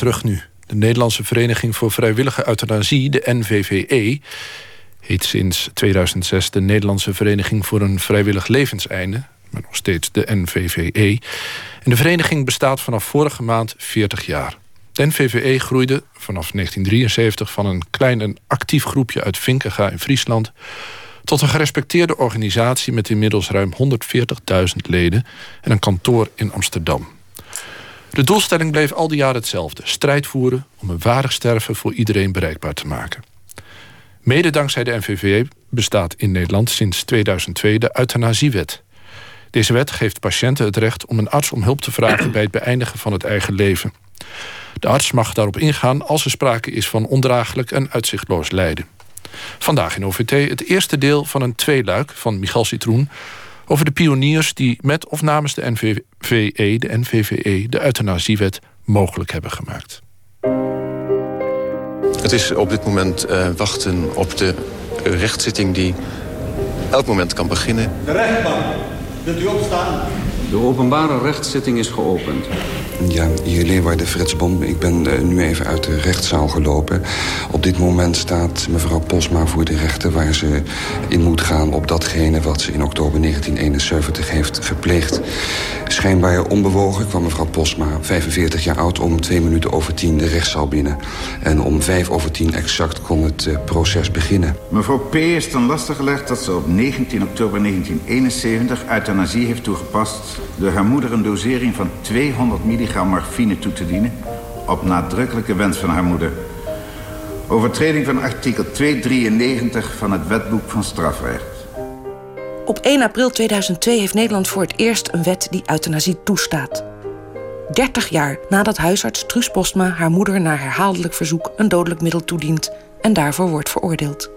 terug nu. De Nederlandse Vereniging voor Vrijwillige Euthanasie, de NVVE... heet sinds 2006 de Nederlandse Vereniging voor een Vrijwillig Levenseinde... maar nog steeds de NVVE. En de vereniging bestaat vanaf vorige maand 40 jaar. De NVVE groeide vanaf 1973 van een klein en actief groepje uit Vinkega in Friesland... tot een gerespecteerde organisatie met inmiddels ruim 140.000 leden... en een kantoor in Amsterdam. De doelstelling bleef al die jaren hetzelfde. Strijd voeren om een waardig sterven voor iedereen bereikbaar te maken. Mede dankzij de NVVE bestaat in Nederland sinds 2002 de euthanasiewet. Deze wet geeft patiënten het recht om een arts om hulp te vragen... bij het beëindigen van het eigen leven. De arts mag daarop ingaan als er sprake is van ondraaglijk en uitzichtloos lijden. Vandaag in OVT het eerste deel van een tweeluik van Michal Citroen... over de pioniers die met of namens de NVVE, de NVVE... de euthanasiewet mogelijk hebben gemaakt. Het is op dit moment uh, wachten op de rechtszitting die elk moment kan beginnen. De rechtbank, kunt u opstaan? De openbare rechtszitting is geopend. Ja, hier Leeuwarden Frits Bom. Ik ben uh, nu even uit de rechtszaal gelopen. Op dit moment staat mevrouw Posma voor de rechter... waar ze in moet gaan op datgene wat ze in oktober 1971 heeft verpleegd. Schijnbaar onbewogen kwam mevrouw Posma, 45 jaar oud... om twee minuten over tien de rechtszaal binnen. En om vijf over tien exact kon het uh, proces beginnen. Mevrouw P. is ten laste gelegd dat ze op 19 oktober 1971... euthanasie heeft toegepast... door haar moeder een dosering van 200 milligram milligram morfine toe te dienen... op nadrukkelijke wens van haar moeder. Overtreding van artikel 293 van het wetboek van strafrecht. Op 1 april 2002 heeft Nederland voor het eerst een wet die euthanasie toestaat. 30 jaar nadat huisarts Truus Postma haar moeder na herhaaldelijk verzoek een dodelijk middel toedient en daarvoor wordt veroordeeld.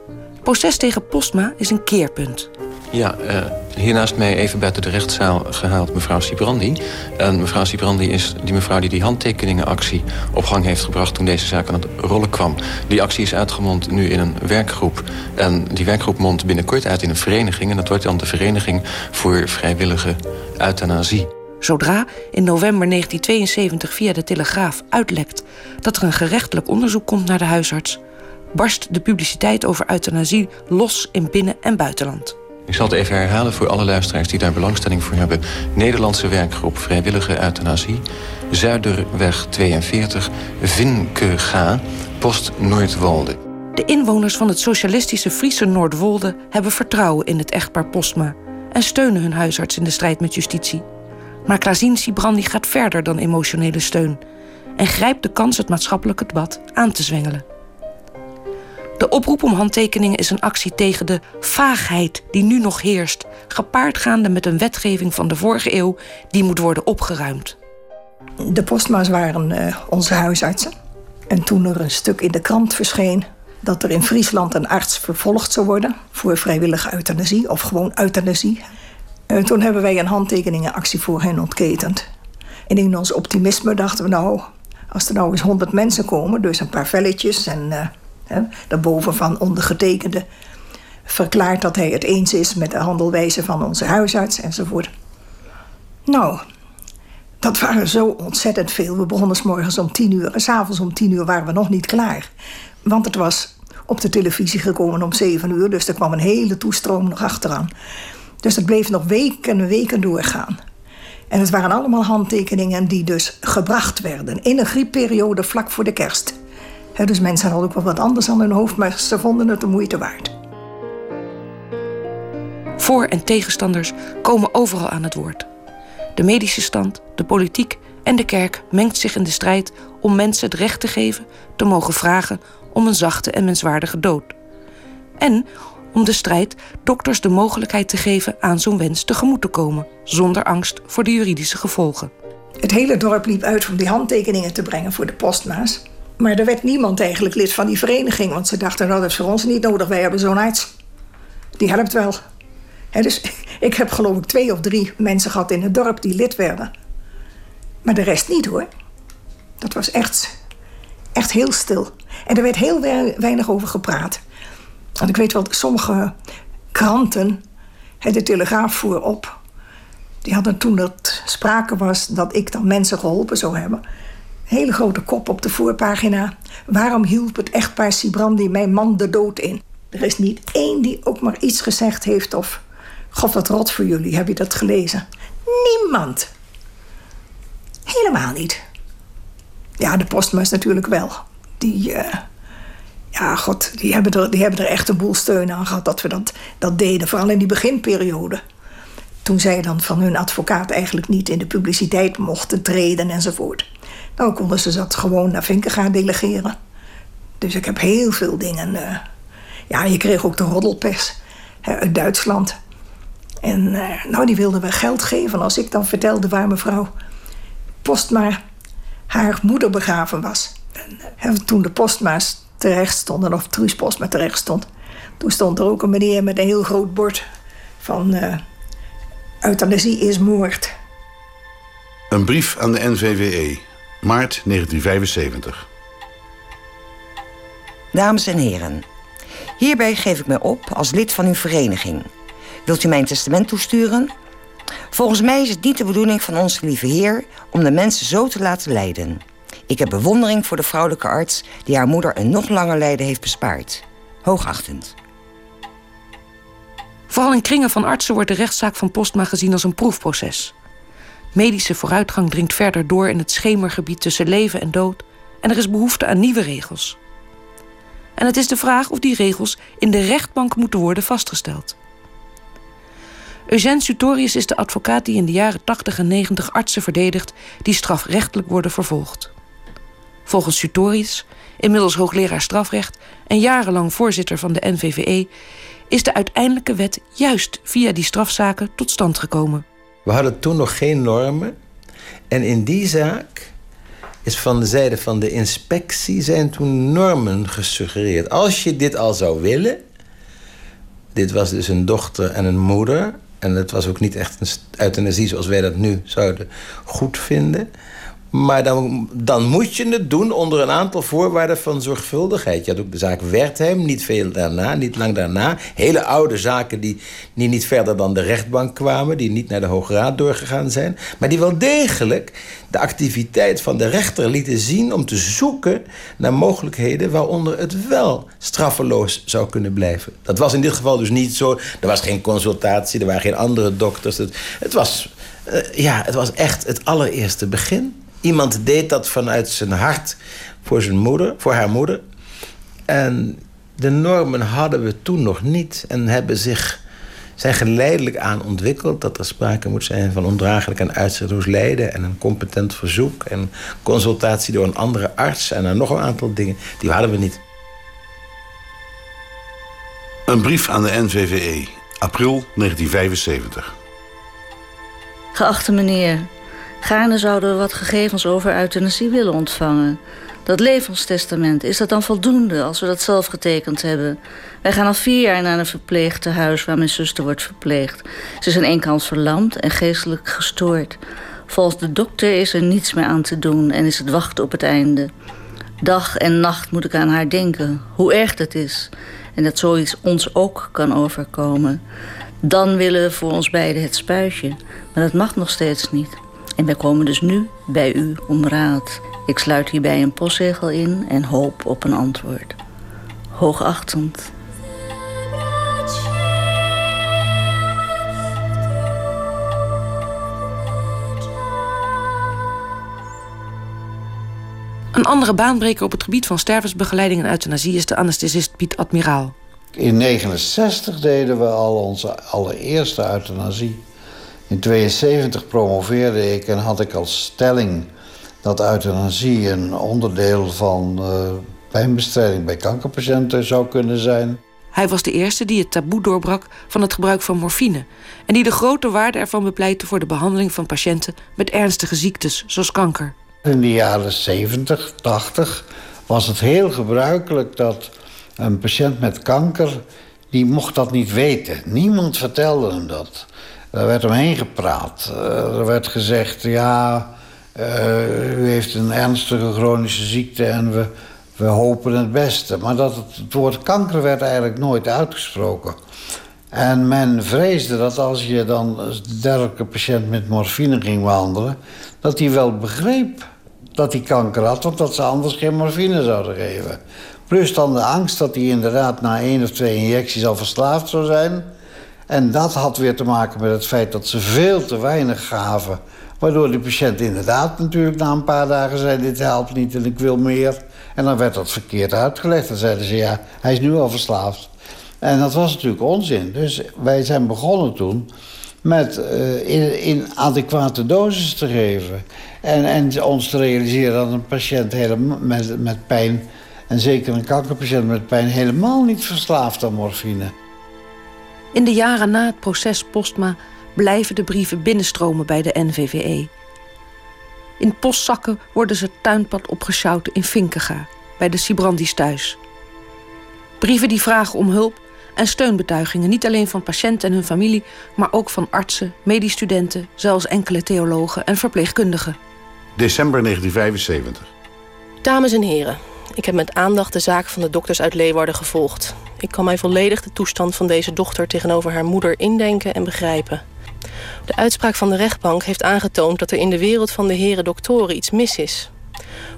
Proces tegen Postma is een keerpunt. Ja, uh, hier naast mij even buiten de rechtszaal gehaald mevrouw Sibrandi. En mevrouw Sibrandi is die mevrouw die die handtekeningenactie op gang heeft gebracht... toen deze zaak aan het rollen kwam. Die actie is uitgemond nu in een werkgroep. En die werkgroep mondt binnenkort uit in een vereniging... en dat wordt dan de Vereniging voor Vrijwillige Euthanasie. Zodra in november 1972 via de Telegraaf uitlekt... dat er een gerechtelijk onderzoek komt naar de huisarts... barst de publiciteit over euthanasie los in binnen- en buitenland. Ik zal het even herhalen voor alle luisteraars die daar belangstelling voor hebben. Nederlandse werkgroep Vrijwillige Euthanasie. Zuiderweg 42, Vinkega, Post Noordwolde. De inwoners van het socialistische Friese Noordwolde... hebben vertrouwen in het echtpaar Postma... en steunen hun huisarts in de strijd met justitie. Maar Klazien Sibrandi gaat verder dan emotionele steun... en grijpt de kans het maatschappelijke debat aan te zwengelen. De oproep om handtekeningen is een actie tegen de vaagheid die nu nog heerst, gepaard gaande met een wetgeving van de vorige eeuw die moet worden opgeruimd. De postma's waren uh, onze huisartsen. En toen er een stuk in de krant verscheen dat er in Friesland een arts vervolgd zou worden voor vrijwillige euthanasie of gewoon euthanasie. Uh, toen hebben wij een handtekeningenactie voor hen ontketend. En in ons optimisme dachten we nou, als er nou eens honderd mensen komen, dus een paar velletjes en uh, daarboven van ondergetekende verklaart dat hij het eens is met de handelwijze van onze huisarts enzovoort. Nou, dat waren zo ontzettend veel. We begonnen s morgens om tien uur en s'avonds om tien uur waren we nog niet klaar. Want het was op de televisie gekomen om zeven uur, dus er kwam een hele toestroom nog achteraan. Dus het bleef nog weken en weken doorgaan. En het waren allemaal handtekeningen die dus gebracht werden in een griepperiode vlak voor de kerst dus mensen hadden ook wel wat anders aan hun hoofd, maar ze vonden het de moeite waard. Voor- en tegenstanders komen overal aan het woord. De medische stand, de politiek en de kerk mengt zich in de strijd om mensen het recht te geven te mogen vragen om een zachte en menswaardige dood. En om de strijd dokters de mogelijkheid te geven aan zo'n wens tegemoet te komen, zonder angst voor de juridische gevolgen. Het hele dorp liep uit om die handtekeningen te brengen voor de postma's. Maar er werd niemand eigenlijk lid van die vereniging. Want ze dachten, nou, dat is voor ons niet nodig. Wij hebben zo'n arts. Die helpt wel. dus ik heb geloof ik twee of drie mensen gehad in het dorp die lid werden. Maar de rest niet hoor. Dat was echt, echt heel stil. En er werd heel weinig over gepraat. Want ik weet wel, sommige kranten, de Telegraaf voer op. Die hadden toen er sprake was dat ik dan mensen geholpen zou hebben Hele grote kop op de voorpagina. Waarom hielp het echtpaar Sibrandi mijn man de dood in? Er is niet één die ook maar iets gezegd heeft of... God, wat rot voor jullie, heb je dat gelezen? Niemand. Helemaal niet. Ja, de postmas natuurlijk wel. Die, uh, ja, god, die hebben, er, die hebben er echt een boel steun aan gehad dat we dat, dat deden. Vooral in die beginperiode. Toen zij dan van hun advocaat eigenlijk niet in de publiciteit mochten treden enzovoort. Nou konden ze dat gewoon naar Vinken gaan delegeren. Dus ik heb heel veel dingen. Uh, ja, je kreeg ook de roddelpers hè, uit Duitsland. En uh, nou, die wilden we geld geven. Als ik dan vertelde waar mevrouw Postma haar moeder begraven was. En, toen de postma's terecht stonden, of Truus Postma terecht stond... toen stond er ook een meneer met een heel groot bord van... Uh, euthanasie is moord. Een brief aan de NVWE, maart 1975. Dames en heren, hierbij geef ik mij op als lid van uw vereniging. Wilt u mijn testament toesturen? Volgens mij is het niet de bedoeling van onze lieve Heer om de mensen zo te laten lijden. Ik heb bewondering voor de vrouwelijke arts die haar moeder een nog langer lijden heeft bespaard. Hoogachtend. Vooral in kringen van artsen wordt de rechtszaak van Postma gezien als een proefproces. Medische vooruitgang dringt verder door in het schemergebied tussen leven en dood en er is behoefte aan nieuwe regels. En het is de vraag of die regels in de rechtbank moeten worden vastgesteld. Eugène Sutorius is de advocaat die in de jaren 80 en 90 artsen verdedigt die strafrechtelijk worden vervolgd. Volgens Sutorius, inmiddels hoogleraar strafrecht en jarenlang voorzitter van de NVVE, is de uiteindelijke wet juist via die strafzaken tot stand gekomen. We hadden toen nog geen normen. En in die zaak is van de zijde van de inspectie zijn toen normen gesuggereerd. Als je dit al zou willen. Dit was dus een dochter en een moeder. En het was ook niet echt een euthanasie zoals wij dat nu zouden goed vinden. Maar dan, moet je het doen onder een aantal voorwaarden van zorgvuldigheid. Je had ook de zaak Wertheim, niet veel daarna, niet lang daarna. Hele oude zaken die, niet verder dan de rechtbank kwamen, die niet naar de Hoge Raad doorgegaan zijn. Maar die wel degelijk de activiteit van de rechter lieten zien om te zoeken naar mogelijkheden waaronder het wel straffeloos zou kunnen blijven. Dat was in dit geval dus niet zo. Er was geen consultatie, er waren geen andere dokters. Het, was, uh, ja, het was echt het allereerste begin. Iemand deed dat vanuit zijn hart voor zijn moeder, voor haar moeder. En de normen hadden we toen nog niet en hebben zich, zijn geleidelijk aan ontwikkeld dat er sprake moet zijn van ondraaglijk en uitzichtloos lijden en een competent verzoek en consultatie door een andere arts en dan nog een aantal dingen. Die hadden we niet. Een brief aan de NVVE, april 1975. Geachte meneer, Gaarne zouden we wat gegevens over euthanasie willen ontvangen. Dat levenstestament, is dat dan voldoende als we dat zelf getekend hebben? Wij gaan al vier jaar naar een verpleegtehuis waar mijn zuster wordt verpleegd. Ze is aan één kant verlamd en geestelijk gestoord. Volgens de dokter is er niets meer aan te doen en is het wachten op het einde. Dag en nacht moet ik aan haar denken, hoe erg dat is. En dat zoiets ons ook kan overkomen. Dan willen we voor ons beiden het spuitje. Maar dat mag nog steeds niet. En wij komen dus nu bij u om raad. Ik sluit hierbij een postzegel in en hoop op een antwoord. Hoogachtend. Een andere baanbreker op het gebied van stervensbegeleiding en euthanasie is de anesthesist Piet Admiraal. In 1969 deden we al onze allereerste euthanasie. In 72 promoveerde ik en had ik als stelling dat euthanasie een onderdeel van uh, pijnbestrijding bij kankerpatiënten zou kunnen zijn. Hij was de eerste die het taboe doorbrak van het gebruik van morfine en die de grote waarde ervan bepleitte voor de behandeling van patiënten met ernstige ziektes, zoals kanker. In de jaren 70, 80 was het heel gebruikelijk dat een patiënt met kanker, die mocht dat niet weten. Niemand vertelde hem dat. Er werd omheen gepraat. Eh, er werd gezegd, ja, uh, u heeft een ernstige chronische ziekte en we, we hopen het beste. Maar dat het, het woord kanker werd eigenlijk nooit uitgesproken. En men vreesde dat als je dan een dergelijke patiënt met morfine ging behandelen... dat hij wel begreep dat hij kanker had, want dat ze anders geen morfine zouden geven. Plus dan de angst dat hij inderdaad na één of twee injecties al verslaafd zou zijn. En dat had weer te maken met het feit dat ze veel te weinig gaven. Waardoor de patiënt inderdaad natuurlijk na een paar dagen zei... dit helpt niet en ik wil meer. En dan werd dat verkeerd uitgelegd. Dan zeiden ze, ja, hij is nu al verslaafd. En dat was natuurlijk onzin. Dus wij zijn begonnen toen met in, in, adequate doses te geven. En, en ons te realiseren dat een patiënt helemaal met, met pijn... en zeker een kankerpatiënt met pijn... helemaal niet verslaafd aan morfine. In de jaren na het proces Postma blijven de brieven binnenstromen bij de NVVE. In postzakken worden ze tuinpad opgesjouwd in Vinkega, bij de Sibrandis thuis. Brieven die vragen om hulp en steunbetuigingen, niet alleen van patiënten en hun familie, maar ook van artsen, medestudenten, zelfs enkele theologen en verpleegkundigen. December 1975. Dames en heren, ik heb met aandacht de zaak van de dokters uit Leeuwarden gevolgd. Ik kan mij volledig de toestand van deze dochter tegenover haar moeder indenken en begrijpen. De uitspraak van de rechtbank heeft aangetoond dat er in de wereld van de heren doktoren iets mis is.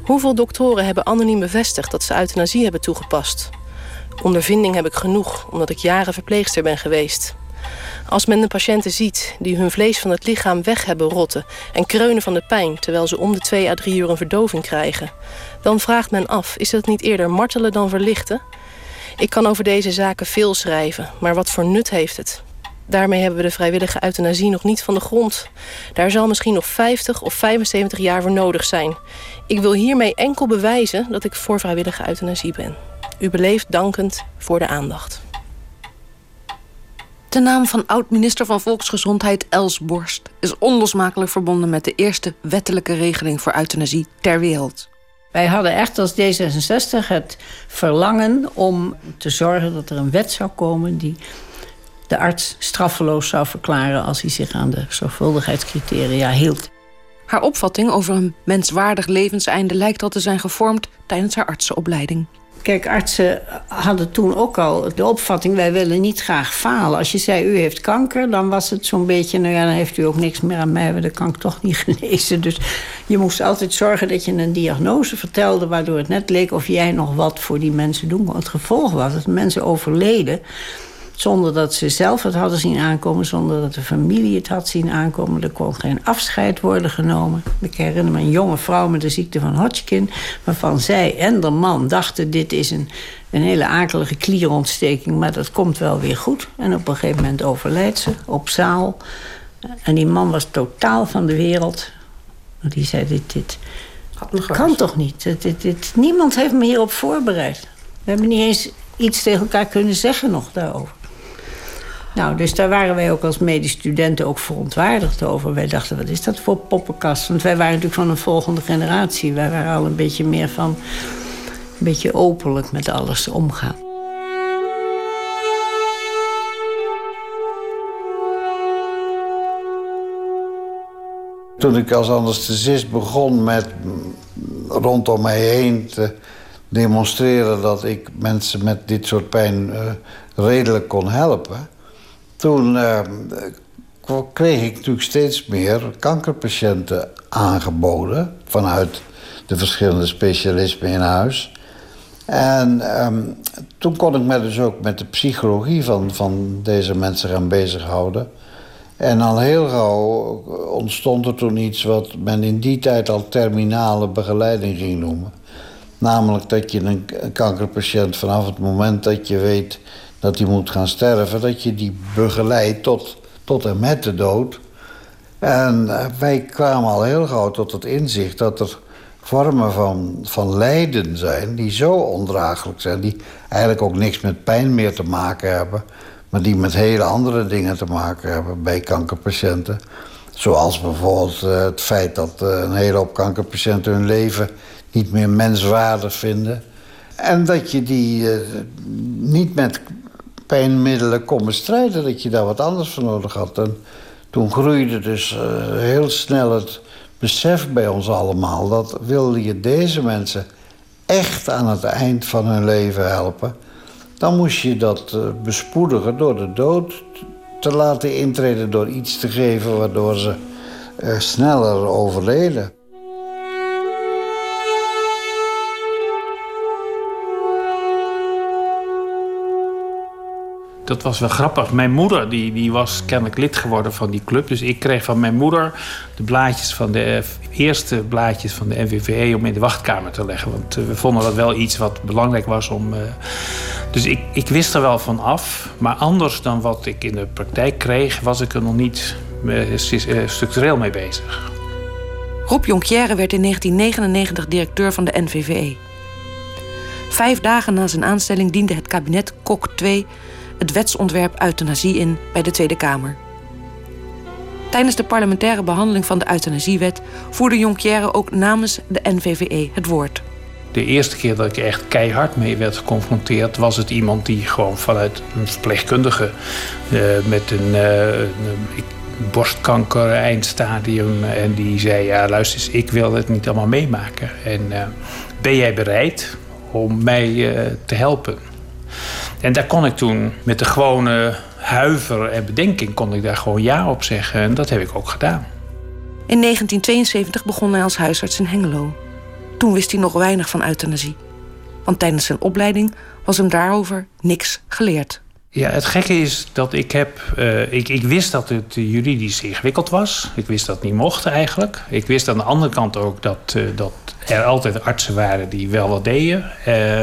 Hoeveel doktoren hebben anoniem bevestigd dat ze euthanasie hebben toegepast? Ondervinding heb ik genoeg, omdat ik jaren verpleegster ben geweest. Als men de patiënten ziet die hun vlees van het lichaam weg hebben rotten... en kreunen van de pijn terwijl ze om de twee à drie uur een verdoving krijgen... dan vraagt men af, is dat niet eerder martelen dan verlichten? Ik kan over deze zaken veel schrijven, maar wat voor nut heeft het? Daarmee hebben we de vrijwillige euthanasie nog niet van de grond. Daar zal misschien nog 50 of 75 jaar voor nodig zijn. Ik wil hiermee enkel bewijzen dat ik voor vrijwillige euthanasie ben. U beleeft dankend voor de aandacht. De naam van oud-minister van Volksgezondheid Els Borst is onlosmakelijk verbonden met de eerste wettelijke regeling voor euthanasie ter wereld. Wij hadden echt als D66 het verlangen om te zorgen dat er een wet zou komen die de arts straffeloos zou verklaren als hij zich aan de zorgvuldigheidscriteria hield. Haar opvatting over een menswaardig levenseinde lijkt al te zijn gevormd tijdens haar artsenopleiding. Kijk, artsen hadden toen ook al de opvatting... wij willen niet graag falen. Als je zei, u heeft kanker, dan was het zo'n beetje... nou ja, dan heeft u ook niks meer aan mij, dan kan ik toch niet genezen. Dus je moest altijd zorgen dat je een diagnose vertelde... waardoor het net leek of jij nog wat voor die mensen doen kon. Het gevolg was dat mensen overleden zonder dat ze zelf het hadden zien aankomen, zonder dat de familie het had zien aankomen. Er kon geen afscheid worden genomen. Ik herinner me een jonge vrouw met de ziekte van Hodgkin, waarvan zij en de man dachten: dit is een, een hele akelige klierontsteking, maar dat komt wel weer goed. En op een gegeven moment overlijdt ze op zaal. En die man was totaal van de wereld. Die zei: Dit, dit kan toch niet? Dit, dit, dit, niemand heeft me hierop voorbereid. We hebben niet eens iets tegen elkaar kunnen zeggen nog daarover. Nou, dus daar waren wij ook als medestudenten ook verontwaardigd over. Wij dachten, wat is dat voor poppenkast? Want wij waren natuurlijk van een volgende generatie. Wij waren al een beetje meer van... een beetje openlijk met alles omgaan. Toen ik als anesthesist begon met rondom mij heen te demonstreren... dat ik mensen met dit soort pijn uh, redelijk kon helpen toen uh, kreeg ik natuurlijk steeds meer kankerpatiënten aangeboden vanuit de verschillende specialismen in huis. En um, toen kon ik me dus ook met de psychologie van, van deze mensen gaan bezighouden. En al heel gauw ontstond er toen iets wat men in die tijd al terminale begeleiding ging noemen. Namelijk dat je een kankerpatiënt vanaf het moment dat je weet dat hij moet gaan sterven, dat je die begeleidt tot, tot en met de dood. En eh, wij kwamen al heel gauw tot het inzicht dat er vormen van, van lijden zijn die zo ondraaglijk zijn, die eigenlijk ook niks met pijn meer te maken hebben, maar die met hele andere dingen te maken hebben bij kankerpatiënten. Zoals bijvoorbeeld eh, het feit dat eh, een hele hoop kankerpatiënten hun leven niet meer menswaardig vinden. En dat je die niet met pijnmiddelen kon bestrijden... dat je daar wat anders voor nodig had. En toen groeide dus uh, heel snel het besef bij ons allemaal... dat wilde je deze mensen echt aan het eind van hun leven helpen... dan moest je dat uh, bespoedigen door de dood te laten intreden... door iets te geven waardoor ze uh, sneller overleden. Dat was wel grappig. Mijn moeder die, die was kennelijk lid geworden van die club. Dus ik kreeg van mijn moeder de blaadjes van de eerste blaadjes van de NVVE om in de wachtkamer te leggen. Want we vonden dat wel iets wat belangrijk was om. dus ik, ik wist er wel van af. Maar anders dan wat ik in de praktijk kreeg, was ik er nog niet structureel mee bezig. Rob Jonquière werd in 1999 directeur van de NVVE. Vijf dagen na zijn aanstelling diende het kabinet Kok II het wetsontwerp euthanasie in bij de Tweede Kamer. Tijdens de parlementaire behandeling van de euthanasiewet voerde Jonquière ook namens de NVVE het woord. De eerste keer dat ik echt keihard mee werd geconfronteerd, was het iemand die gewoon vanuit een verpleegkundige uh, met een, uh, een borstkanker eindstadium en die zei: Ja, luister eens, ik wil het niet allemaal meemaken. En uh, ben jij bereid om mij te helpen? En daar kon ik toen met de gewone huiver en bedenking kon ik daar gewoon ja op zeggen. En dat heb ik ook gedaan. In 1972 begon hij als huisarts in Hengelo. Toen wist hij nog weinig van euthanasie. Want tijdens zijn opleiding was hem daarover niks geleerd. Ja, het gekke is dat ik heb. Uh, ik, ik wist dat het juridisch ingewikkeld was. Ik wist dat het niet mocht eigenlijk. Ik wist aan de andere kant ook dat, uh, dat er altijd artsen waren die wel wat deden. Uh,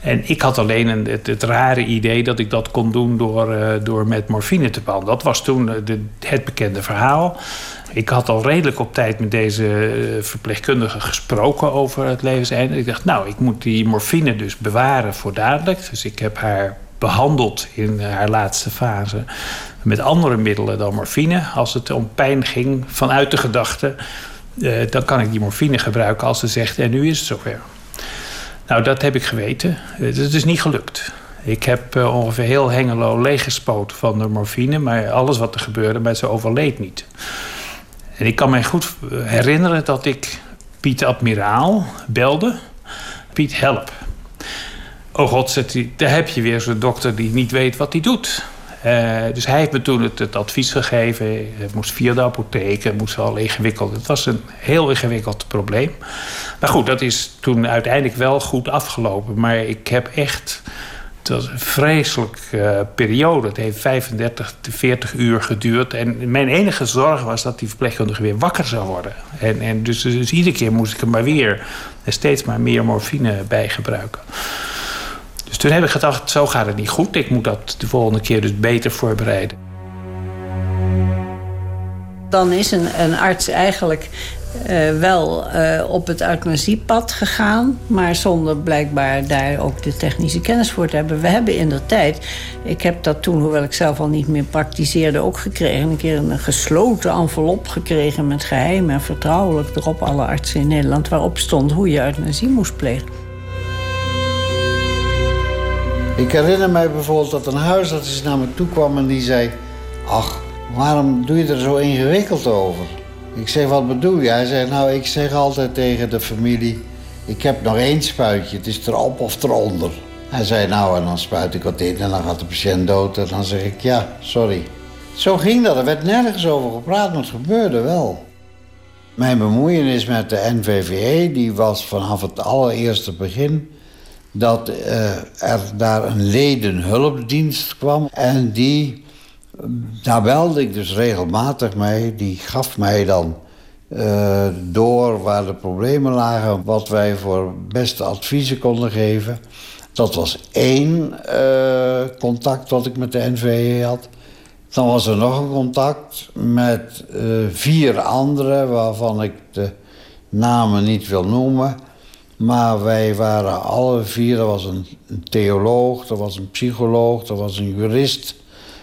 en ik had alleen een, het, rare idee dat ik dat kon doen door, door met morfine te behandelen. Dat was toen het bekende verhaal. Ik had al redelijk op tijd met deze verpleegkundige gesproken over het levenseinde. Ik dacht, nou, ik moet die morfine dus bewaren voor dadelijk. Dus ik heb haar behandeld in haar laatste fase met andere middelen dan morfine. Als het om pijn ging vanuit de gedachte, uh, dan kan ik die morfine gebruiken als ze zegt en nu is het zover. Nou, dat heb ik geweten. Het is dus niet gelukt. Ik heb uh, ongeveer heel Hengelo leeggespoten van de morfine, maar alles wat er gebeurde, maar ze overleed niet. En ik kan me goed herinneren dat ik Piet Admiraal belde. Piet, help. Oh god, daar heb je weer zo'n dokter die niet weet wat hij doet. Uh, dus hij heeft me toen het, advies gegeven. Het moest via de apotheek, het moest wel ingewikkeld. Het was een heel ingewikkeld probleem. Maar goed, dat is toen uiteindelijk wel goed afgelopen. Maar ik heb echt. Het was een vreselijke uh, periode. Het heeft 35 tot 40 uur geduurd. En mijn enige zorg was dat die verpleegkundige weer wakker zou worden. En, en dus, dus iedere keer moest ik er maar weer steeds maar meer morfine bij gebruiken. Dus toen heb ik gedacht, zo gaat het niet goed. Ik moet dat de volgende keer dus beter voorbereiden. Dan is een, een arts eigenlijk uh, wel uh, op het euthanasiepad gegaan... maar zonder blijkbaar daar ook de technische kennis voor te hebben. We hebben in de tijd, ik heb dat toen, hoewel ik zelf al niet meer praktiseerde... ook gekregen, een keer een gesloten envelop gekregen... met geheim en vertrouwelijk erop alle artsen in Nederland... waarop stond hoe je euthanasie moest plegen. Ik herinner mij bijvoorbeeld dat een huisarts naar me toe kwam en die zei... Ach, waarom doe je er zo ingewikkeld over? Ik zeg, wat bedoel je? Hij zei, nou, ik zeg altijd tegen de familie... ik heb nog één spuitje, het is erop of eronder. Hij zei, nou, en dan spuit ik wat in en dan gaat de patiënt dood. En dan zeg ik, ja, sorry. Zo ging dat, er werd nergens over gepraat, maar het gebeurde wel. Mijn bemoeienis met de NVVE, die was vanaf het allereerste begin dat uh, er daar een ledenhulpdienst kwam. En die, daar belde ik dus regelmatig mee. Die gaf mij dan uh, door waar de problemen lagen... wat wij voor beste adviezen konden geven. Dat was één uh, contact wat ik met de NVE had. Dan was er nog een contact met vier anderen... waarvan ik de namen niet wil noemen... Maar wij waren alle vier, er was een, theoloog, er was een psycholoog, er was een jurist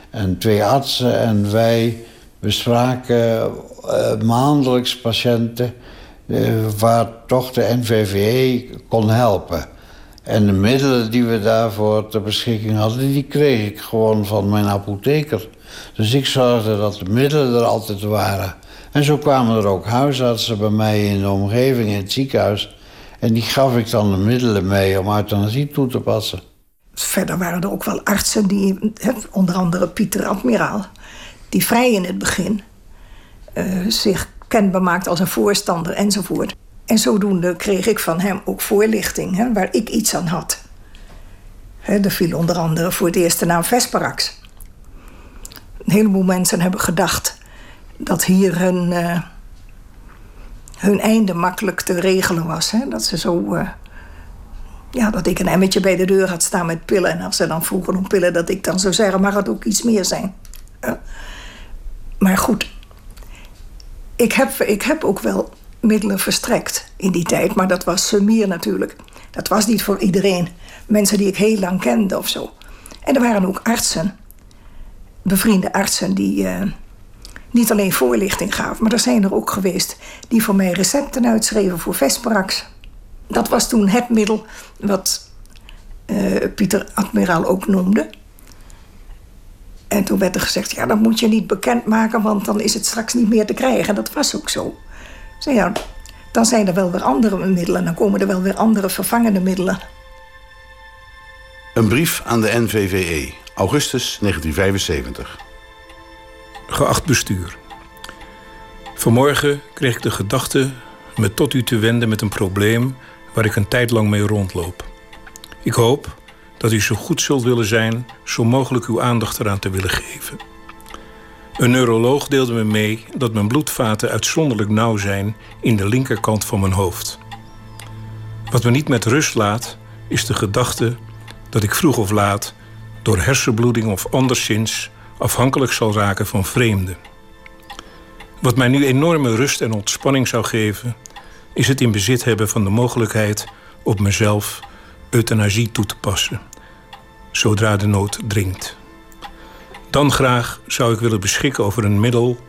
en twee artsen. En wij bespraken uh, maandelijks patiënten uh, waar toch de NVVE kon helpen. En de middelen die we daarvoor ter beschikking hadden, die kreeg ik gewoon van mijn apotheker. Dus ik zorgde dat de middelen er altijd waren. En zo kwamen er ook huisartsen bij mij in de omgeving, in het ziekenhuis en die gaf ik dan de middelen mee om euthanasie toe te passen. Verder waren er ook wel artsen die, onder andere Pieter Admiraal, die vrij in het begin uh, zich kenbaar als een voorstander enzovoort. En zodoende kreeg ik van hem ook voorlichting hè, waar ik iets aan had. er viel onder andere voor het eerst de naam Vesparax. Een heleboel mensen hebben gedacht dat hier hun, uh, hun einde makkelijk te regelen was. Hè? Dat ze zo. Uh, ja, dat ik een emmetje bij de deur had staan met pillen. En als ze dan vroegen om pillen, dat ik dan zou zeggen: mag het ook iets meer zijn? Maar goed, ik heb, ik heb ook wel middelen verstrekt in die tijd. Maar dat was sumier natuurlijk. Dat was niet voor iedereen. Mensen die ik heel lang kende of zo. En er waren ook artsen, bevriende artsen, die uh, niet alleen voorlichting gaven, maar er zijn er ook geweest die voor mij recepten uitschreven voor Vesparax. Dat was toen het middel wat uh, Pieter Admiraal ook noemde. En toen werd er gezegd, ja, dat moet je niet bekendmaken, want dan is het straks niet meer te krijgen. Dat was ook zo. Ja, dan zijn er wel weer andere middelen. Dan komen er wel weer andere vervangende middelen. Een brief aan de NVVE, augustus 1975. Geacht bestuur. Vanmorgen kreeg ik de gedachte me tot u te wenden met een probleem waar ik een tijd lang mee rondloop. Ik hoop dat u zo goed zult willen zijn zo mogelijk uw aandacht eraan te willen geven. Een neuroloog deelde me mee dat mijn bloedvaten uitzonderlijk nauw zijn in de linkerkant van mijn hoofd. Wat me niet met rust laat, is de gedachte dat ik vroeg of laat door hersenbloeding of anderszins afhankelijk zal raken van vreemden. Wat mij nu enorme rust en ontspanning zou geven, is het in bezit hebben van de mogelijkheid op mezelf euthanasie toe te passen, zodra de nood dringt. Dan graag zou ik willen beschikken over een middel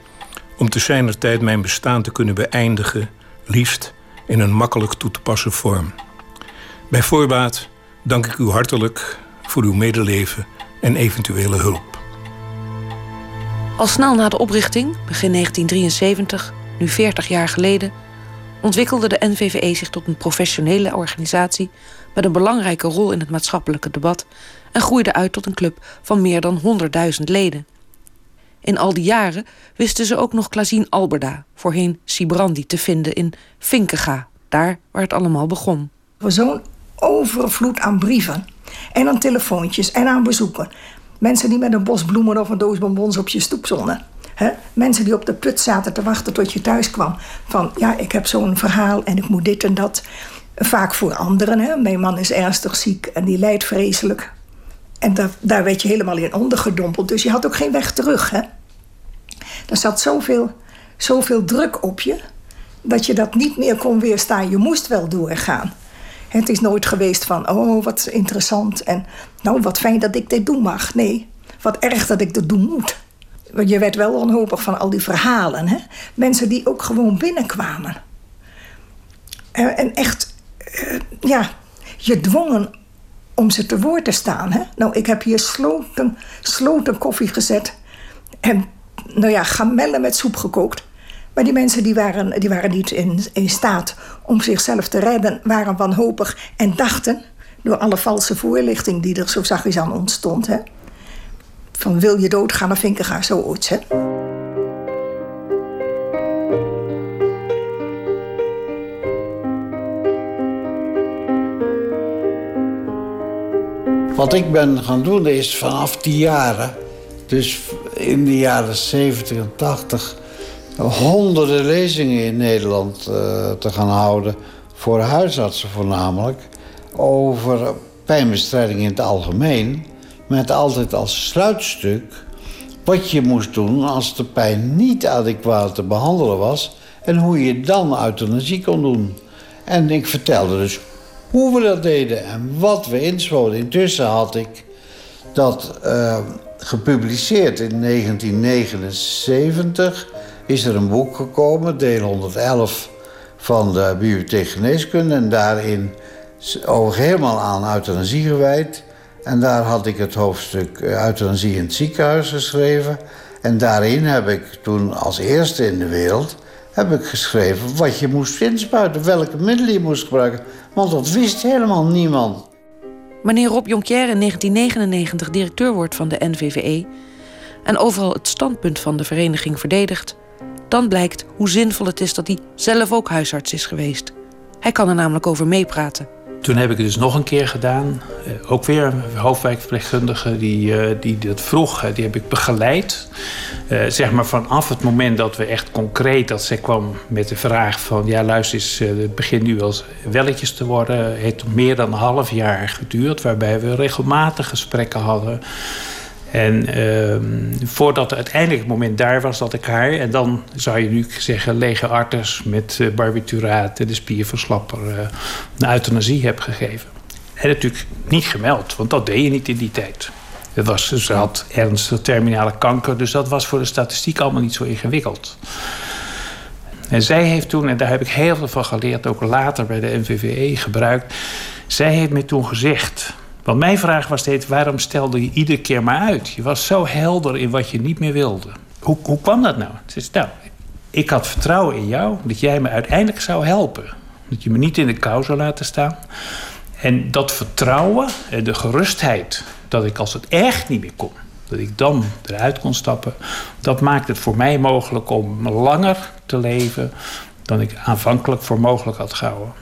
om te zijner tijd mijn bestaan te kunnen beëindigen, liefst in een makkelijk toe te passen vorm. Bij voorbaat dank ik u hartelijk voor uw medeleven en eventuele hulp. Al snel na de oprichting, begin 1973, nu 40 jaar geleden, ontwikkelde de NVVE zich tot een professionele organisatie met een belangrijke rol in het maatschappelijke debat en groeide uit tot een club van meer dan 100.000 leden. In al die jaren wisten ze ook nog Klazien Alberda, voorheen Sibrandi, te vinden in Vinkega, daar waar het allemaal begon. Zo'n overvloed aan brieven en aan telefoontjes en aan bezoeken. Mensen die met een bos bloemen of een doos bonbons op je stoep zonnen. He? Mensen die op de put zaten te wachten tot je thuis kwam. Van ja, ik heb zo'n verhaal en ik moet dit en dat. Vaak voor anderen. Mijn man is ernstig ziek en die lijdt vreselijk. En daar, daar werd je helemaal in ondergedompeld. Dus je had ook geen weg terug. Hè? Er zat zoveel, zoveel druk op je dat je dat niet meer kon weerstaan. Je moest wel doorgaan. Het is nooit geweest van, oh, wat interessant. En nou, wat fijn dat ik dit doen mag. Nee, wat erg dat ik dat doen moet. Want je werd wel wanhopig van al die verhalen. Hè? Mensen die ook gewoon binnenkwamen. En echt, eh, ja, je dwongen om ze te woord te staan. Hè? Nou, ik heb hier sloten, sloten koffie gezet. En, nou ja, gamellen met soep gekookt. Maar die mensen die waren, die waren niet in, in staat om zichzelf te redden, waren wanhopig en dachten, door alle valse voorlichting die er zo zachtjes aan ontstond, hè, van wil je doodgaan, ik zo zoiets. Hè. Wat ik ben gaan doen is vanaf die jaren, dus in de jaren 70 en 80, honderden lezingen in Nederland uh, te gaan houden. Voor huisartsen voornamelijk. Over pijnbestrijding in het algemeen. Met altijd als sluitstuk wat je moest doen als de pijn niet adequaat te behandelen was. En hoe je dan euthanasie kon doen. En ik vertelde dus hoe we dat deden en wat we inschoten. Intussen had ik dat uh, gepubliceerd in 1979 is er een boek gekomen, deel 111 van de Bibliotheek Geneeskunde. En daarin over helemaal aan euthanasie gewijd. En daar had ik het hoofdstuk eh, euthanasie in het ziekenhuis geschreven. En daarin heb ik toen als eerste in de wereld heb ik geschreven wat je moest inspuiten, welke middelen je moest gebruiken. Want dat wist helemaal niemand. Wanneer Rob Jonquière in 1999 directeur wordt van de NVVE en overal het standpunt van de vereniging verdedigt, dan blijkt hoe zinvol het is dat hij zelf ook huisarts is geweest. Hij kan er namelijk over meepraten. Toen heb ik het dus nog een keer gedaan. Uh, ook weer een hoofdwijkverpleegkundige die, uh, die dat vroeg. die heb ik begeleid. Zeg maar vanaf het moment dat we echt concreet... dat zij kwam met de vraag van... ja, luister eens, het begint nu wel welletjes te worden. Het heeft meer dan een half jaar geduurd... waarbij we regelmatig gesprekken hadden... En uh, voordat uiteindelijk het moment daar was dat ik haar... en dan zou je nu zeggen lege arters met uh, barbituraat... en de spierverslapper uh, een euthanasie heb gegeven. En natuurlijk niet gemeld, want dat deed je niet in die tijd. Het was, ze had ernstige terminale kanker... dus dat was voor de statistiek allemaal niet zo ingewikkeld. En zij heeft toen, en daar heb ik heel veel van geleerd... ook later bij de NVVE gebruikt... zij heeft me toen gezegd want mijn vraag was steeds: waarom stelde je iedere keer maar uit? Je was zo helder in wat je niet meer wilde. Hoe, hoe kwam dat nou? Is, nou, ik had vertrouwen in jou dat jij me uiteindelijk zou helpen. Dat je me niet in de kou zou laten staan. En dat vertrouwen en de gerustheid dat ik als het echt niet meer kon, dat ik dan eruit kon stappen, dat maakt het voor mij mogelijk om langer te leven dan ik aanvankelijk voor mogelijk had gehouden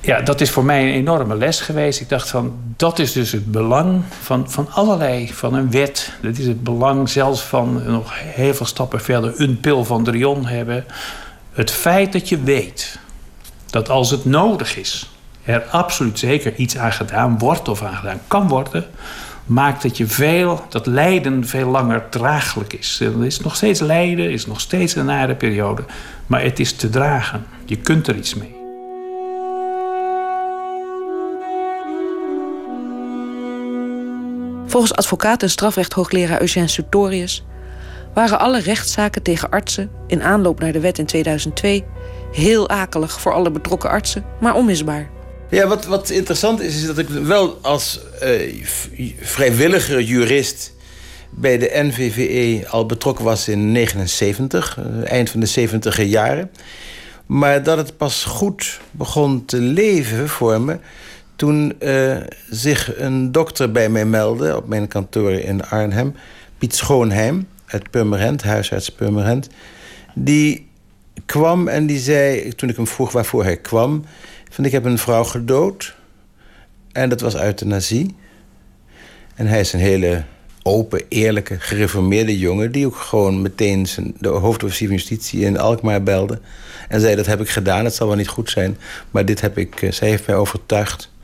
ja, dat is voor mij een enorme les geweest. Ik dacht van, dat is dus het belang van, van allerlei, van een wet. Dat is het belang zelfs van nog heel veel stappen verder een pil van Drion hebben. Het feit dat je weet dat als het nodig is, er absoluut zeker iets aan gedaan wordt of aan gedaan kan worden, maakt dat je veel, dat lijden veel langer draaglijk is. Er is nog steeds lijden, is nog steeds een nare periode, maar het is te dragen. Je kunt er iets mee. Volgens advocaat en strafrecht-hoogleraar Eugène Sutorius waren alle rechtszaken tegen artsen in aanloop naar de wet in 2002 heel akelig voor alle betrokken artsen, maar onmisbaar. Ja, wat, wat interessant is, is dat ik wel als uh, vrijwilliger jurist bij de NVVE al betrokken was in 79, uh, eind van de 70 jaren. Maar dat het pas goed begon te leven voor me toen uh, zich een dokter bij mij meldde op mijn kantoor in Arnhem, Piet Schoonheim uit Purmerend, huisarts Purmerend, die kwam en die zei, toen ik hem vroeg waarvoor hij kwam, van ik heb een vrouw gedood en dat was euthanasie. En hij is een hele open, eerlijke, gereformeerde jongen... die ook gewoon meteen zijn, de hoofdofficier van justitie in Alkmaar belde... en zei, dat heb ik gedaan, het zal wel niet goed zijn... maar dit heb ik, eh, zij heeft mij overtuigd.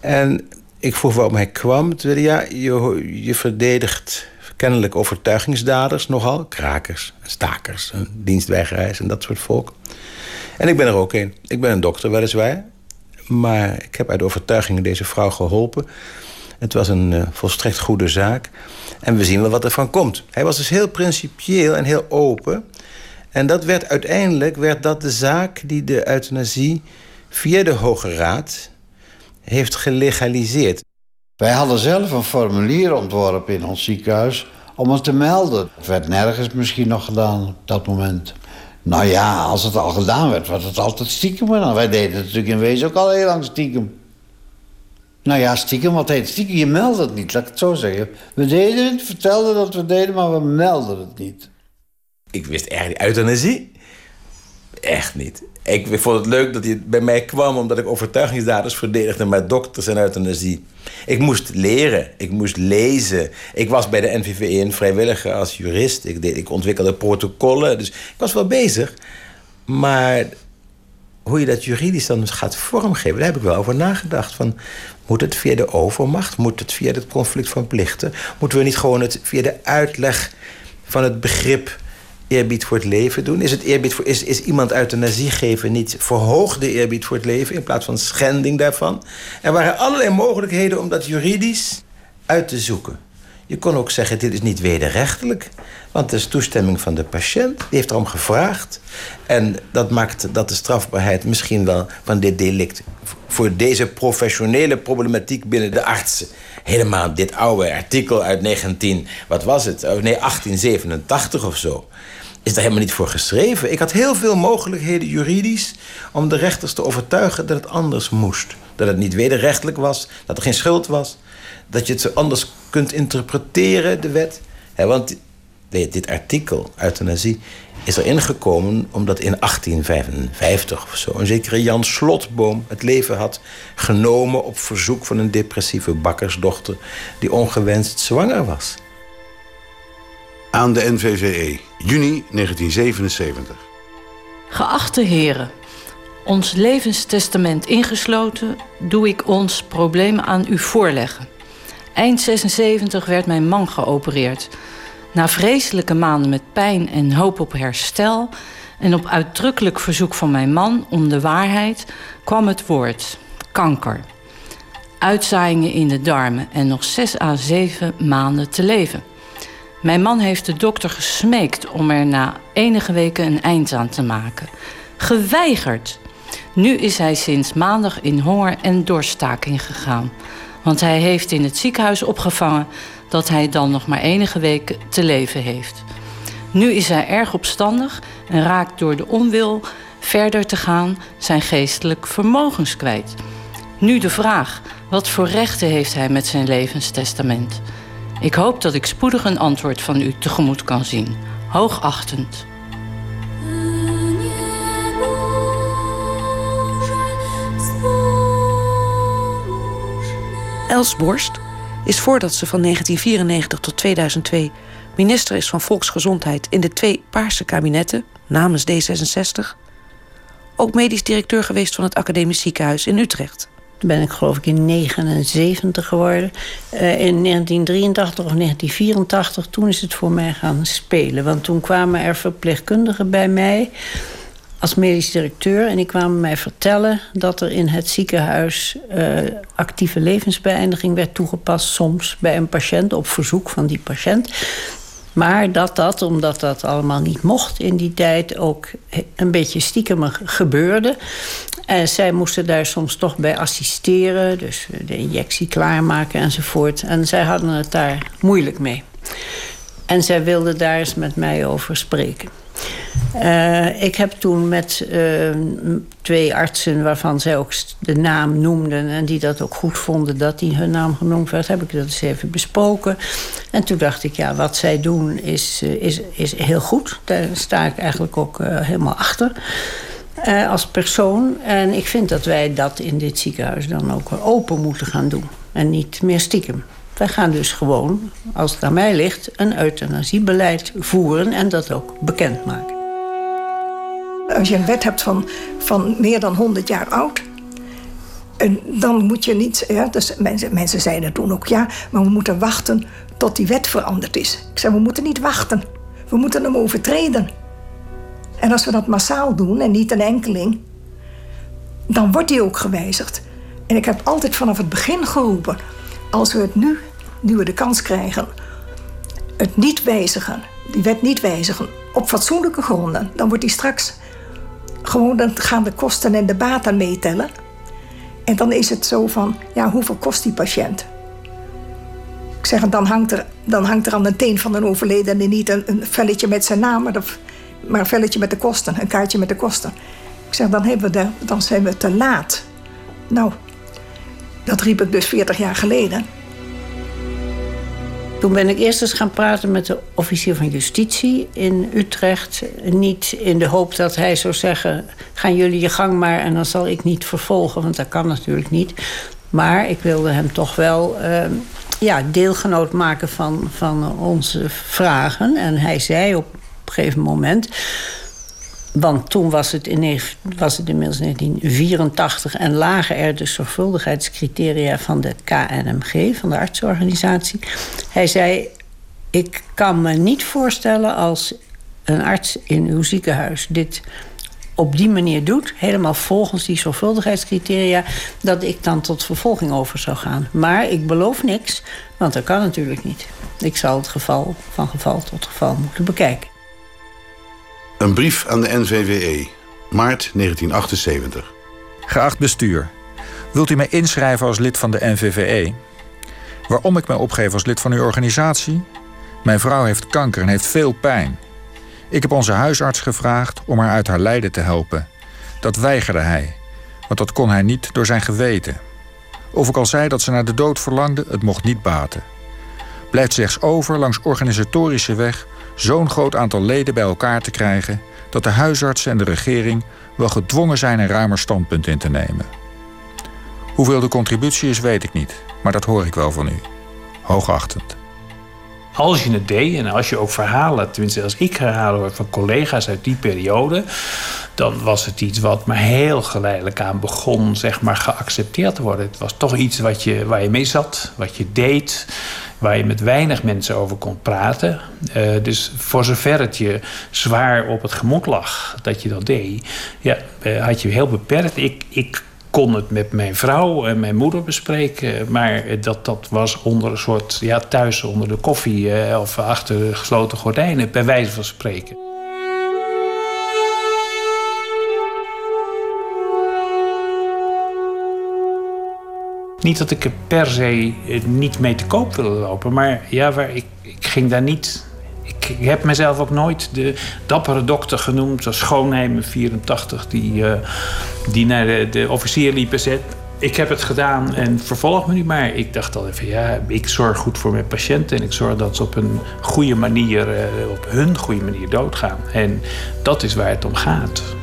En ik vroeg waarom hij kwam. Toen ja, je, je verdedigt kennelijk overtuigingsdaders nogal. Krakers, stakers, dienstweigeraars en dat soort volk. En ik ben er ook een. Ik ben een dokter weliswaar. Maar ik heb uit overtuiging deze vrouw geholpen. Het was een uh, volstrekt goede zaak. En we zien wel wat er van komt. Hij was dus heel principieel en heel open. En dat werd uiteindelijk werd dat de zaak die de euthanasie via de Hoge Raad heeft gelegaliseerd. Wij hadden zelf een formulier ontworpen in ons ziekenhuis om het te melden. Het werd nergens misschien nog gedaan op dat moment. Nou ja, als het al gedaan werd, was het altijd stiekem. Maar wij deden het natuurlijk in wezen ook al heel lang stiekem. Nou ja, stiekem, wat heet stiekem? Je meldt het niet, laat ik het zo zeggen. We deden het, vertelden dat we deden, maar we melden het niet. Ik wist eigenlijk euthanasie. Echt niet. Ik vond het leuk dat hij bij mij kwam omdat ik overtuigingsdaders verdedigde met dokters en euthanasie. Ik moest leren, ik moest lezen. Ik was bij de NVVE een vrijwilliger als jurist. Ik, deed, ik ontwikkelde protocollen, dus ik was wel bezig. Maar hoe je dat juridisch dan gaat vormgeven, daar heb ik wel over nagedacht. Van, moet het via de overmacht? Moet het via het conflict van plichten? Moeten we niet gewoon het via de uitleg van het begrip eerbied voor het leven doen? Is, het eerbied voor, is, is iemand euthanasie geven niet verhoogde eerbied voor het leven in plaats van schending daarvan? Er waren allerlei mogelijkheden om dat juridisch uit te zoeken. Je kon ook zeggen, dit is niet wederrechtelijk. Want het is toestemming van de patiënt. Die heeft erom gevraagd. En dat maakt dat de strafbaarheid misschien wel van dit delict... voor deze professionele problematiek binnen de artsen... helemaal dit oude artikel uit 19... wat was het? Oh, nee, 1887 of zo is daar helemaal niet voor geschreven. Ik had heel veel mogelijkheden juridisch om de rechters te overtuigen dat het anders moest. Dat het niet wederrechtelijk was, dat er geen schuld was. Dat je het zo anders kunt interpreteren, de wet. want dit artikel, euthanasie, is erin gekomen omdat in 1855 of zo een zekere Jan Slotboom het leven had genomen op verzoek van een depressieve bakkersdochter die ongewenst zwanger was. Aan de NVVE, juni 1977. Geachte heren, ons levenstestament ingesloten, doe ik ons probleem aan u voorleggen. Eind 76 werd mijn man geopereerd. Na vreselijke maanden met pijn en hoop op herstel en op uitdrukkelijk verzoek van mijn man om de waarheid kwam het woord kanker. Uitzaaiingen in de darmen en nog zes à zeven maanden te leven. Mijn man heeft de dokter gesmeekt om er na enige weken een eind aan te maken. Geweigerd. Nu is hij sinds maandag in honger en doorstaking gegaan. Want hij heeft in het ziekenhuis opgevangen dat hij dan nog maar enige weken te leven heeft. Nu is hij erg opstandig en raakt door de onwil verder te gaan zijn geestelijk vermogens kwijt. Nu de vraag: wat voor rechten heeft hij met zijn levenstestament? Ik hoop dat ik spoedig een antwoord van u tegemoet kan zien. Hoogachtend. Els Borst is voordat ze van 1994 tot 2002 minister is van Volksgezondheid in de twee Paarse kabinetten namens D66, ook medisch directeur geweest van het Academisch Ziekenhuis in Utrecht. Ben ik geloof ik in 79 geworden. Uh, in 1983 of 1984, toen is het voor mij gaan spelen. Want toen kwamen er verpleegkundigen bij mij als medisch directeur. En die kwamen mij vertellen dat er in het ziekenhuis uh, actieve levensbeëindiging werd toegepast. Soms bij een patiënt op verzoek van die patiënt. Maar dat dat, omdat dat allemaal niet mocht in die tijd, ook een beetje stiekem gebeurde. En zij moesten daar soms toch bij assisteren, dus de injectie klaarmaken enzovoort. En zij hadden het daar moeilijk mee. En zij wilden daar eens met mij over spreken. Uh, ik heb toen met uh, twee artsen, waarvan zij ook de naam noemden... en die dat ook goed vonden dat die hun naam genoemd werd... heb ik dat eens even besproken. En toen dacht ik, ja, wat zij doen is, uh, is, is heel goed. Daar sta ik eigenlijk ook helemaal achter. Als persoon. En ik vind dat wij dat in dit ziekenhuis dan ook open moeten gaan doen. En niet meer stiekem. Wij gaan dus gewoon, als het aan mij ligt, een euthanasiebeleid voeren en dat ook bekendmaken. Als je een wet hebt van, van meer dan 100 jaar oud, en dan moet je niet. Ja, dus mensen, mensen zeiden toen ook ja, maar we moeten wachten tot die wet veranderd is. Ik zei, we moeten niet wachten. We moeten hem overtreden. En als we dat massaal doen en niet een enkeling, dan wordt die ook gewijzigd. En ik heb altijd vanaf het begin geroepen: als we het nu, nu we de kans krijgen, het niet wijzigen, die wet niet wijzigen, op fatsoenlijke gronden, dan wordt die straks gewoon, dan gaan de kosten en de baten meetellen. En dan is het zo van, ja, hoeveel kost die patiënt? Ik zeg, dan hangt er, dan hangt er aan de teen van een overledene niet een, een velletje met zijn naam, maar, maar een velletje met de kosten, een kaartje met de kosten. Ik zeg, dan, hebben we dan zijn we te laat. Nou, dat riep ik dus 40 jaar geleden. Toen ben ik eerst eens gaan praten met de officier van justitie in Utrecht. Niet in de hoop dat hij zou zeggen: gaan jullie je gang maar en dan zal ik niet vervolgen, want dat kan natuurlijk niet. Maar ik wilde hem toch wel uh, ja, deelgenoot maken van, van onze vragen. En hij zei op een gegeven moment want toen was het, in, was het inmiddels 1984 en lagen er de zorgvuldigheidscriteria van de KNMG, van de artsorganisatie. Hij zei: Ik kan me niet voorstellen als een arts in uw ziekenhuis dit op die manier doet, helemaal volgens die zorgvuldigheidscriteria, dat ik dan tot vervolging over zou gaan. Maar ik beloof niks, want dat kan natuurlijk niet. Ik zal het geval van geval tot geval moeten bekijken. Een brief aan de NVWE, maart 1978. Geacht bestuur, wilt u mij inschrijven als lid van de NVVE? Waarom ik mij opgeef als lid van uw organisatie? Mijn vrouw heeft kanker en heeft veel pijn. Ik heb onze huisarts gevraagd om haar uit haar lijden te helpen. Dat weigerde hij, want dat kon hij niet door zijn geweten. Of ik al zei dat ze naar de dood verlangde, het mocht niet baten. Blijft slechts over langs organisatorische weg zo'n groot aantal leden bij elkaar te krijgen dat de huisartsen en de regering wel gedwongen zijn een ruimer standpunt in te nemen. Hoeveel de contributie is, weet ik niet, maar dat hoor ik wel van u. Hoogachtend. Als je het deed en als je ook verhalen, tenminste als ik verhalen hoor van collega's uit die periode, dan was het iets wat maar heel geleidelijk aan begon zeg maar, geaccepteerd te worden. Het was toch iets wat je, waar je mee zat, wat je deed, waar je met weinig mensen over kon praten. Uh, dus voor zover het je zwaar op het gemoed lag dat je dat deed, ja, uh, had je heel beperkt. Ik, ik kon het met mijn vrouw en mijn moeder bespreken. Maar dat, dat was onder een soort, ja, thuis onder de koffie eh, of achter gesloten gordijnen, bij wijze van spreken. Niet dat ik er per se eh, niet mee te koop wilde lopen, maar ja, waar ik, ik ging daar niet ik heb mezelf ook nooit de dappere dokter genoemd, zoals Schoonheimer 84, die, uh, die naar de, officier liep en Ik heb het gedaan en vervolg me nu maar. Ik dacht al even: ja, ik zorg goed voor mijn patiënten en ik zorg dat ze op een goede manier, uh, op hun goede manier doodgaan. En dat is waar het om gaat.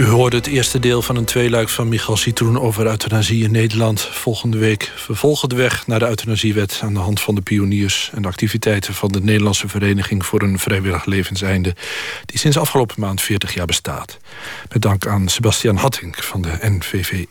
U hoorde het eerste deel van een tweeluik van Michal Citroen over euthanasie in Nederland. Volgende week vervolgen de weg naar de euthanasiewet aan de hand van de pioniers en de activiteiten van de Nederlandse Vereniging voor een Vrijwillig Levenseinde, die sinds afgelopen maand 40 jaar bestaat. Met dank aan Sebastian Hatting van de NVVE.